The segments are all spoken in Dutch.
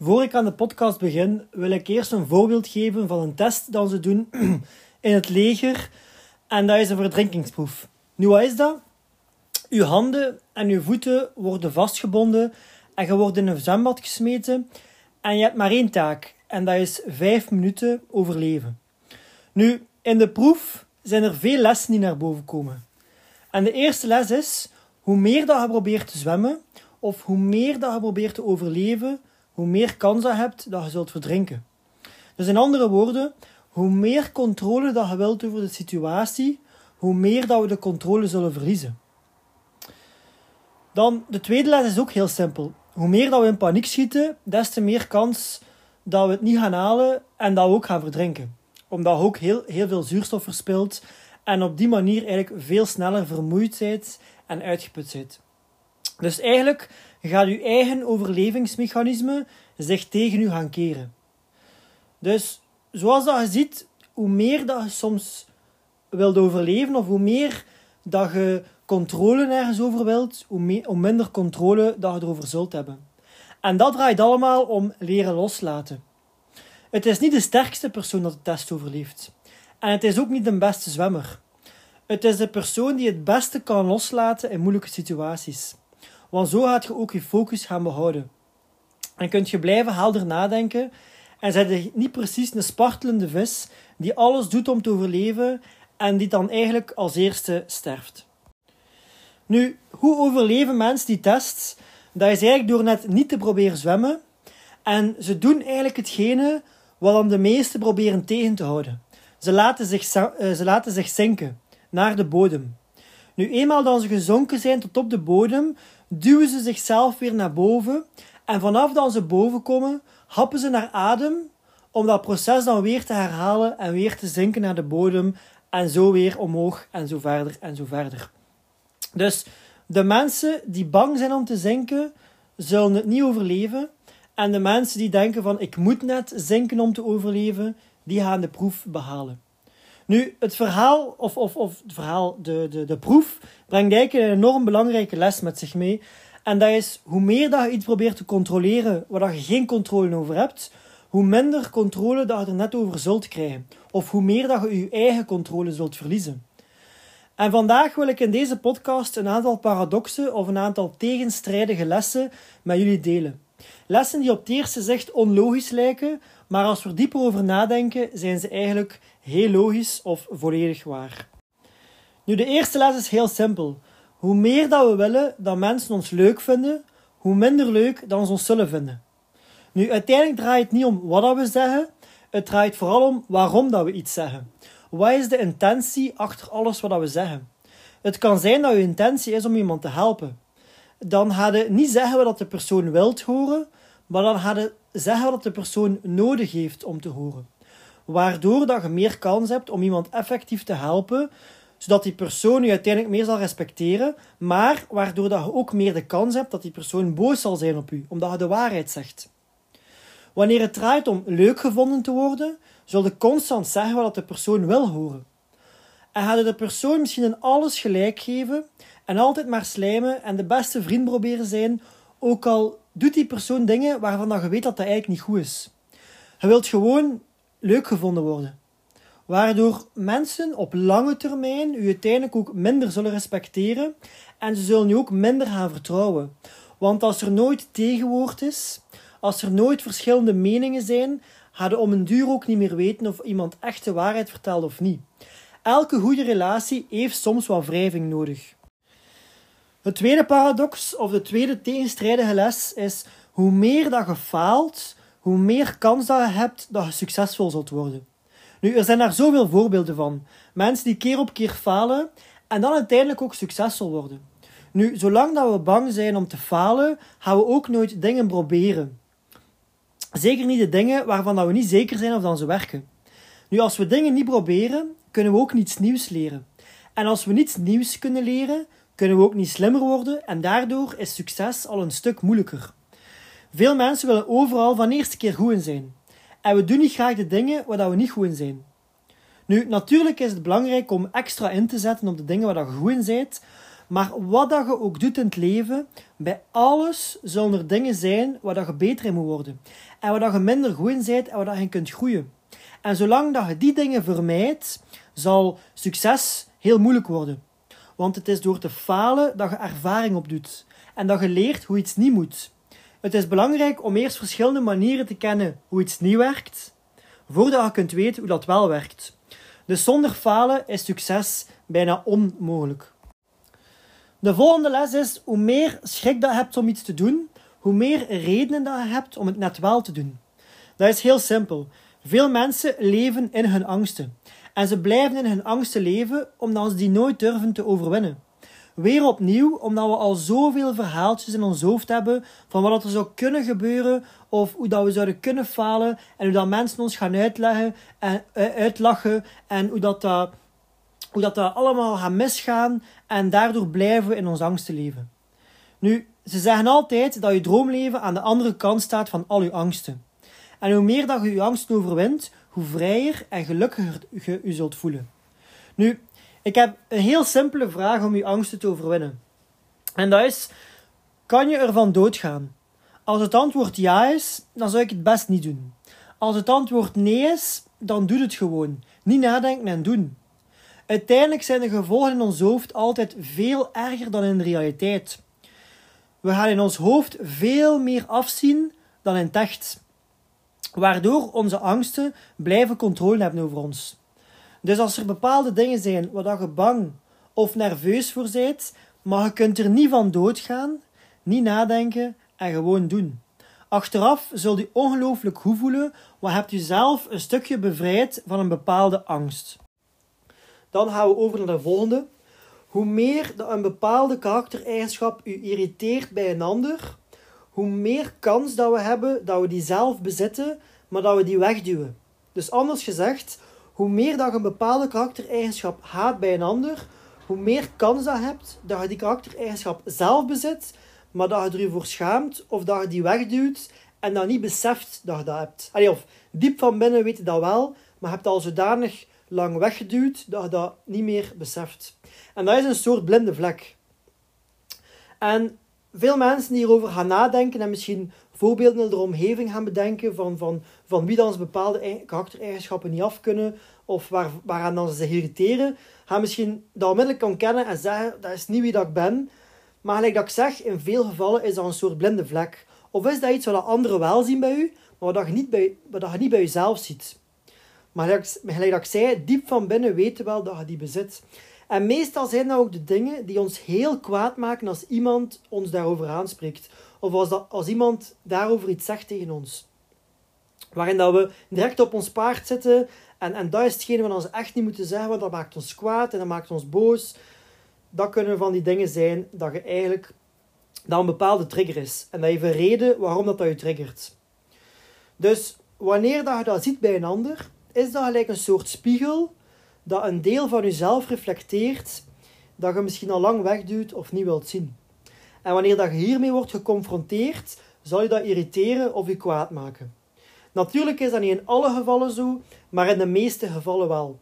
Voor ik aan de podcast begin, wil ik eerst een voorbeeld geven van een test dat ze doen in het leger. En dat is een verdrinkingsproef. Nu, wat is dat? Uw handen en uw voeten worden vastgebonden en je wordt in een zwembad gesmeten. En je hebt maar één taak, en dat is vijf minuten overleven. Nu, in de proef zijn er veel lessen die naar boven komen. En de eerste les is: hoe meer dat je probeert te zwemmen, of hoe meer dat je probeert te overleven, hoe meer kans je hebt dat je zult verdrinken. Dus in andere woorden, hoe meer controle dat je wilt over de situatie, hoe meer dat we de controle zullen verliezen. Dan, de tweede les is ook heel simpel. Hoe meer dat we in paniek schieten, des te meer kans dat we het niet gaan halen en dat we ook gaan verdrinken. Omdat je ook heel, heel veel zuurstof verspilt en op die manier eigenlijk veel sneller vermoeid bent en uitgeput bent. Dus eigenlijk gaat uw eigen overlevingsmechanisme zich tegen u gaan keren. Dus zoals dat je ziet, hoe meer dat je soms wilt overleven of hoe meer dat je controle nergens over wilt, hoe, hoe minder controle dat je erover zult hebben. En dat draait allemaal om leren loslaten. Het is niet de sterkste persoon dat de test overleeft. En het is ook niet de beste zwemmer. Het is de persoon die het beste kan loslaten in moeilijke situaties. Want zo gaat je ook je focus gaan behouden. En kunt je blijven helder nadenken en je niet precies een spartelende vis die alles doet om te overleven en die dan eigenlijk als eerste sterft. Nu, hoe overleven mensen die test? Dat is eigenlijk door net niet te proberen zwemmen. En ze doen eigenlijk hetgene wat dan de meesten proberen tegen te houden. Ze laten zich, eh, ze laten zich zinken naar de bodem. Nu, eenmaal dan ze gezonken zijn tot op de bodem, duwen ze zichzelf weer naar boven. En vanaf dat ze boven komen, happen ze naar adem om dat proces dan weer te herhalen en weer te zinken naar de bodem en zo weer omhoog en zo verder en zo verder. Dus de mensen die bang zijn om te zinken, zullen het niet overleven. En de mensen die denken van ik moet net zinken om te overleven, die gaan de proef behalen. Nu, het verhaal, of, of, of het verhaal, de, de, de proef, brengt eigenlijk een enorm belangrijke les met zich mee. En dat is, hoe meer dat je iets probeert te controleren waar je geen controle over hebt, hoe minder controle dat je er net over zult krijgen. Of hoe meer dat je je eigen controle zult verliezen. En vandaag wil ik in deze podcast een aantal paradoxen of een aantal tegenstrijdige lessen met jullie delen. Lessen die op het eerste zicht onlogisch lijken, maar als we er dieper over nadenken, zijn ze eigenlijk heel logisch of volledig waar. Nu, de eerste les is heel simpel. Hoe meer dat we willen dat mensen ons leuk vinden, hoe minder leuk dat ze ons zullen vinden. Nu, uiteindelijk draait het niet om wat we zeggen, het draait vooral om waarom dat we iets zeggen. Wat is de intentie achter alles wat we zeggen? Het kan zijn dat je intentie is om iemand te helpen. Dan ga je niet zeggen wat de persoon wilt horen, maar dan ga je zeggen wat de persoon nodig heeft om te horen. Waardoor dat je meer kans hebt om iemand effectief te helpen, zodat die persoon je uiteindelijk meer zal respecteren, maar waardoor dat je ook meer de kans hebt dat die persoon boos zal zijn op u, omdat je de waarheid zegt. Wanneer het draait om leuk gevonden te worden, zul je constant zeggen wat de persoon wil horen. En ga je de persoon misschien in alles gelijk geven en altijd maar slijmen en de beste vriend proberen zijn, ook al doet die persoon dingen waarvan je weet dat dat eigenlijk niet goed is. Je wilt gewoon leuk gevonden worden. Waardoor mensen op lange termijn u uiteindelijk ook minder zullen respecteren en ze zullen u ook minder gaan vertrouwen. Want als er nooit tegenwoord is, als er nooit verschillende meningen zijn, ga je om een duur ook niet meer weten of iemand echt de waarheid vertelt of niet. Elke goede relatie heeft soms wat wrijving nodig. Het tweede paradox, of de tweede tegenstrijdige les, is hoe meer dat je faalt, hoe meer kans dat je hebt dat je succesvol zult worden. Nu, er zijn daar zoveel voorbeelden van. Mensen die keer op keer falen en dan uiteindelijk ook succesvol worden. Nu, zolang dat we bang zijn om te falen, gaan we ook nooit dingen proberen. Zeker niet de dingen waarvan dat we niet zeker zijn of dan ze werken. Nu, als we dingen niet proberen, kunnen we ook niets nieuws leren. En als we niets nieuws kunnen leren, kunnen we ook niet slimmer worden en daardoor is succes al een stuk moeilijker. Veel mensen willen overal van eerste keer goed in zijn. En we doen niet graag de dingen waar we niet goed in zijn. Nu, natuurlijk is het belangrijk om extra in te zetten op de dingen waar je goed in bent, maar wat dat je ook doet in het leven, bij alles zullen er dingen zijn waar dat je beter in moet worden. En waar dat je minder goed in bent en waar dat je in kunt groeien. En zolang dat je die dingen vermijdt, zal succes heel moeilijk worden. Want het is door te falen dat je ervaring opdoet. En dat je leert hoe iets niet moet. Het is belangrijk om eerst verschillende manieren te kennen hoe iets niet werkt, voordat je kunt weten hoe dat wel werkt. Dus zonder falen is succes bijna onmogelijk. De volgende les is: hoe meer schrik dat je hebt om iets te doen, hoe meer redenen dat je hebt om het net wel te doen. Dat is heel simpel. Veel mensen leven in hun angsten. En ze blijven in hun angsten leven omdat ze die nooit durven te overwinnen. Weer opnieuw, omdat we al zoveel verhaaltjes in ons hoofd hebben van wat er zou kunnen gebeuren of hoe dat we zouden kunnen falen en hoe dat mensen ons gaan uitleggen en, uh, uitlachen en hoe dat, uh, hoe dat, dat allemaal gaat misgaan en daardoor blijven we in onze angsten leven. Nu, ze zeggen altijd dat je droomleven aan de andere kant staat van al je angsten. En hoe meer dat je je angsten overwint, hoe vrijer en gelukkiger je je zult voelen. Nu, ik heb een heel simpele vraag om je angsten te overwinnen. En dat is: kan je ervan doodgaan? Als het antwoord ja is, dan zou ik het best niet doen. Als het antwoord nee is, dan doe het gewoon. Niet nadenken en doen. Uiteindelijk zijn de gevolgen in ons hoofd altijd veel erger dan in de realiteit. We gaan in ons hoofd veel meer afzien dan in het echt waardoor onze angsten blijven controle hebben over ons. Dus als er bepaalde dingen zijn waar je bang of nerveus voor bent, maar je kunt er niet van doodgaan, niet nadenken en gewoon doen. Achteraf zul je ongelooflijk goed voelen, wat hebt je zelf een stukje bevrijd van een bepaalde angst. Dan gaan we over naar de volgende. Hoe meer een bepaalde karaktereigenschap u irriteert bij een ander, hoe meer kans dat we hebben dat we die zelf bezitten, maar dat we die wegduwen. Dus anders gezegd, hoe meer dat je een bepaalde karaktereigenschap haat bij een ander, hoe meer kans dat je hebt dat je die karaktereigenschap zelf bezit, maar dat je ervoor schaamt of dat je die wegduwt en dan niet beseft dat je dat hebt. Of diep van binnen weet je dat wel, maar je hebt al zodanig lang weggeduwd dat je dat niet meer beseft. En dat is een soort blinde vlek. En veel mensen die hierover gaan nadenken en misschien voorbeelden in de omgeving gaan bedenken van, van, van wie dan bepaalde karaktereigenschappen niet af kunnen of waar, waaraan dan ze zich irriteren, gaan misschien dat onmiddellijk kan kennen en zeggen dat is niet wie dat ik ben. Maar gelijk dat ik zeg, in veel gevallen is dat een soort blinde vlek. Of is dat iets wat anderen wel zien bij u, maar wat je niet bij, wat je niet bij jezelf ziet. Maar gelijk dat ik zei, diep van binnen weten wel dat je die bezit. En meestal zijn dat ook de dingen die ons heel kwaad maken als iemand ons daarover aanspreekt. Of als, dat, als iemand daarover iets zegt tegen ons. Waarin dat we direct op ons paard zitten. En, en dat is hetgene wat we echt niet moeten zeggen, want dat maakt ons kwaad en dat maakt ons boos. Dat kunnen van die dingen zijn dat je eigenlijk dat een bepaalde trigger is. En dat heeft een reden waarom dat, dat je triggert. Dus wanneer dat je dat ziet bij een ander, is dat gelijk een soort spiegel dat een deel van jezelf reflecteert dat je misschien al lang wegduwt of niet wilt zien. En wanneer dat je hiermee wordt geconfronteerd, zal je dat irriteren of je kwaad maken. Natuurlijk is dat niet in alle gevallen zo, maar in de meeste gevallen wel.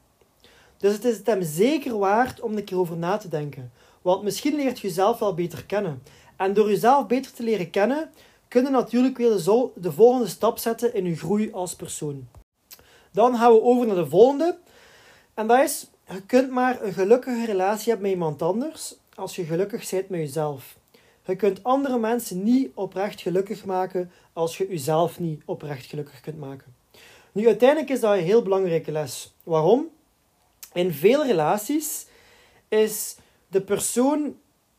Dus het is het hem zeker waard om een keer over na te denken. Want misschien leert je jezelf wel beter kennen. En door jezelf beter te leren kennen, kun je natuurlijk weer de volgende stap zetten in je groei als persoon. Dan gaan we over naar de volgende. En dat is, je kunt maar een gelukkige relatie hebben met iemand anders als je gelukkig bent met jezelf. Je kunt andere mensen niet oprecht gelukkig maken als je jezelf niet oprecht gelukkig kunt maken. Nu, uiteindelijk is dat een heel belangrijke les. Waarom? In veel relaties is de persoon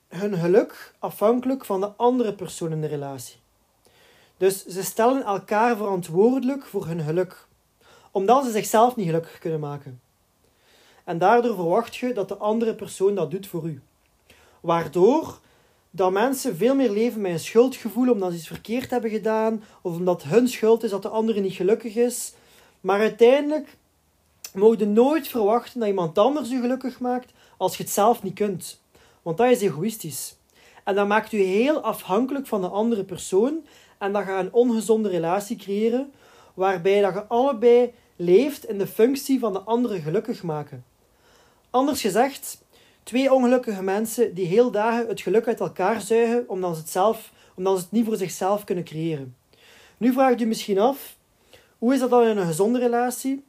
hun geluk afhankelijk van de andere persoon in de relatie. Dus ze stellen elkaar verantwoordelijk voor hun geluk, omdat ze zichzelf niet gelukkig kunnen maken. En daardoor verwacht je dat de andere persoon dat doet voor u. Waardoor dat mensen veel meer leven met een schuldgevoel omdat ze iets verkeerd hebben gedaan, of omdat hun schuld is dat de andere niet gelukkig is. Maar uiteindelijk mogen je nooit verwachten dat iemand anders je gelukkig maakt als je het zelf niet kunt. Want dat is egoïstisch. En dat maakt u heel afhankelijk van de andere persoon en dat gaat een ongezonde relatie creëren, waarbij dat je allebei leeft in de functie van de andere gelukkig maken. Anders gezegd, twee ongelukkige mensen die heel dagen het geluk uit elkaar zuigen omdat ze het, zelf, omdat ze het niet voor zichzelf kunnen creëren. Nu vraagt u misschien af, hoe is dat dan in een gezonde relatie?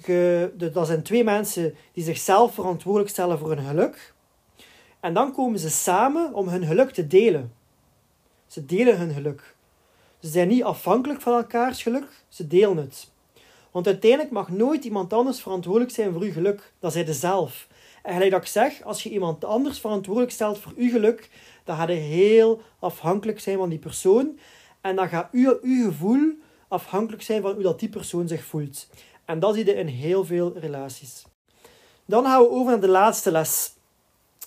Ge, dat zijn twee mensen die zichzelf verantwoordelijk stellen voor hun geluk. En dan komen ze samen om hun geluk te delen. Ze delen hun geluk. Ze zijn niet afhankelijk van elkaars geluk, ze delen het. Want uiteindelijk mag nooit iemand anders verantwoordelijk zijn voor uw geluk. Dat zij zelf. En gelijk dat ik zeg, als je iemand anders verantwoordelijk stelt voor uw geluk, dan gaat je heel afhankelijk zijn van die persoon. En dan gaat uw, uw gevoel afhankelijk zijn van hoe dat die persoon zich voelt. En dat zie je in heel veel relaties. Dan gaan we over naar de laatste les.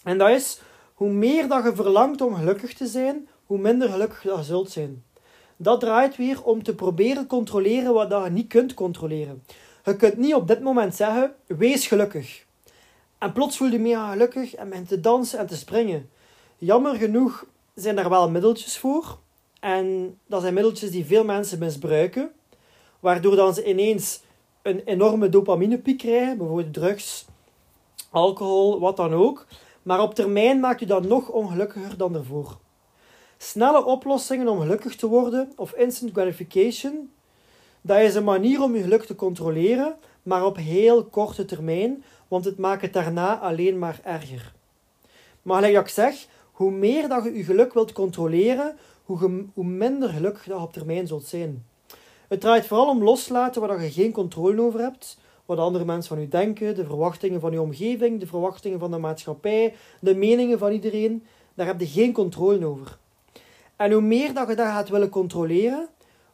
En dat is, hoe meer dat je verlangt om gelukkig te zijn, hoe minder gelukkig je zult zijn. Dat draait weer om te proberen controleren wat je niet kunt controleren. Je kunt niet op dit moment zeggen, wees gelukkig. En plots voel je mega gelukkig en begint te dansen en te springen. Jammer genoeg zijn daar wel middeltjes voor. En dat zijn middeltjes die veel mensen misbruiken. Waardoor dan ze ineens een enorme dopaminepiek krijgen. Bijvoorbeeld drugs, alcohol, wat dan ook. Maar op termijn maakt u dat nog ongelukkiger dan ervoor. Snelle oplossingen om gelukkig te worden of instant gratification, dat is een manier om je geluk te controleren, maar op heel korte termijn, want het maakt het daarna alleen maar erger. Maar gelijk dat ik zeg, hoe meer dat je je geluk wilt controleren, hoe, hoe minder gelukkig dat op termijn zult zijn. Het draait vooral om loslaten waar je geen controle over hebt, wat andere mensen van u denken, de verwachtingen van uw omgeving, de verwachtingen van de maatschappij, de meningen van iedereen. Daar heb je geen controle over. En hoe meer dat je dat gaat willen controleren,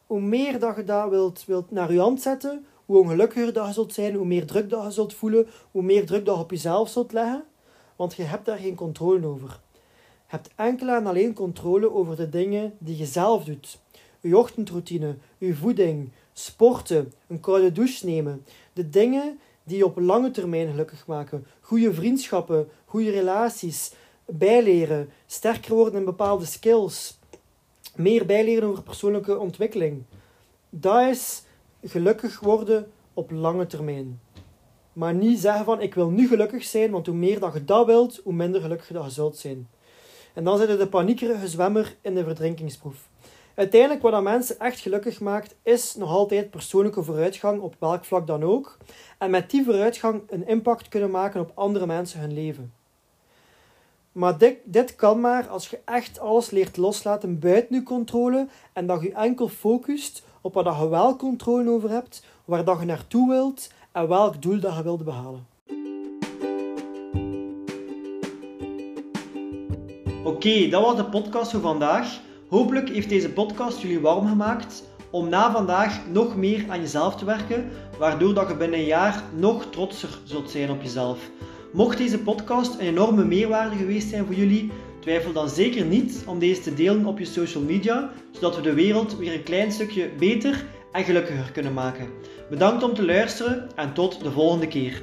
hoe meer dat je dat wilt, wilt naar je hand zetten, hoe ongelukkiger dat je zult zijn, hoe meer druk dat je zult voelen, hoe meer druk dat je op jezelf zult leggen. Want je hebt daar geen controle over. Je hebt enkel en alleen controle over de dingen die je zelf doet. Je ochtendroutine, je voeding, sporten, een koude douche nemen. De dingen die je op lange termijn gelukkig maken. Goede vriendschappen, goede relaties, bijleren, sterker worden in bepaalde skills meer bijleren over persoonlijke ontwikkeling. Dat is gelukkig worden op lange termijn. Maar niet zeggen van ik wil nu gelukkig zijn, want hoe meer dat je dat wilt, hoe minder gelukkig dat je zult zijn. En dan zit je de paniekerige zwemmer in de verdrinkingsproef. Uiteindelijk wat dat mensen echt gelukkig maakt, is nog altijd persoonlijke vooruitgang op welk vlak dan ook. En met die vooruitgang een impact kunnen maken op andere mensen hun leven. Maar dit, dit kan maar als je echt alles leert loslaten buiten je controle en dat je enkel focust op wat je wel controle over hebt, waar dat je naartoe wilt en welk doel dat je wilt behalen. Oké, dat was de podcast voor vandaag. Hopelijk heeft deze podcast jullie warm gemaakt om na vandaag nog meer aan jezelf te werken, waardoor dat je binnen een jaar nog trotser zult zijn op jezelf. Mocht deze podcast een enorme meerwaarde geweest zijn voor jullie, twijfel dan zeker niet om deze te delen op je social media, zodat we de wereld weer een klein stukje beter en gelukkiger kunnen maken. Bedankt om te luisteren en tot de volgende keer.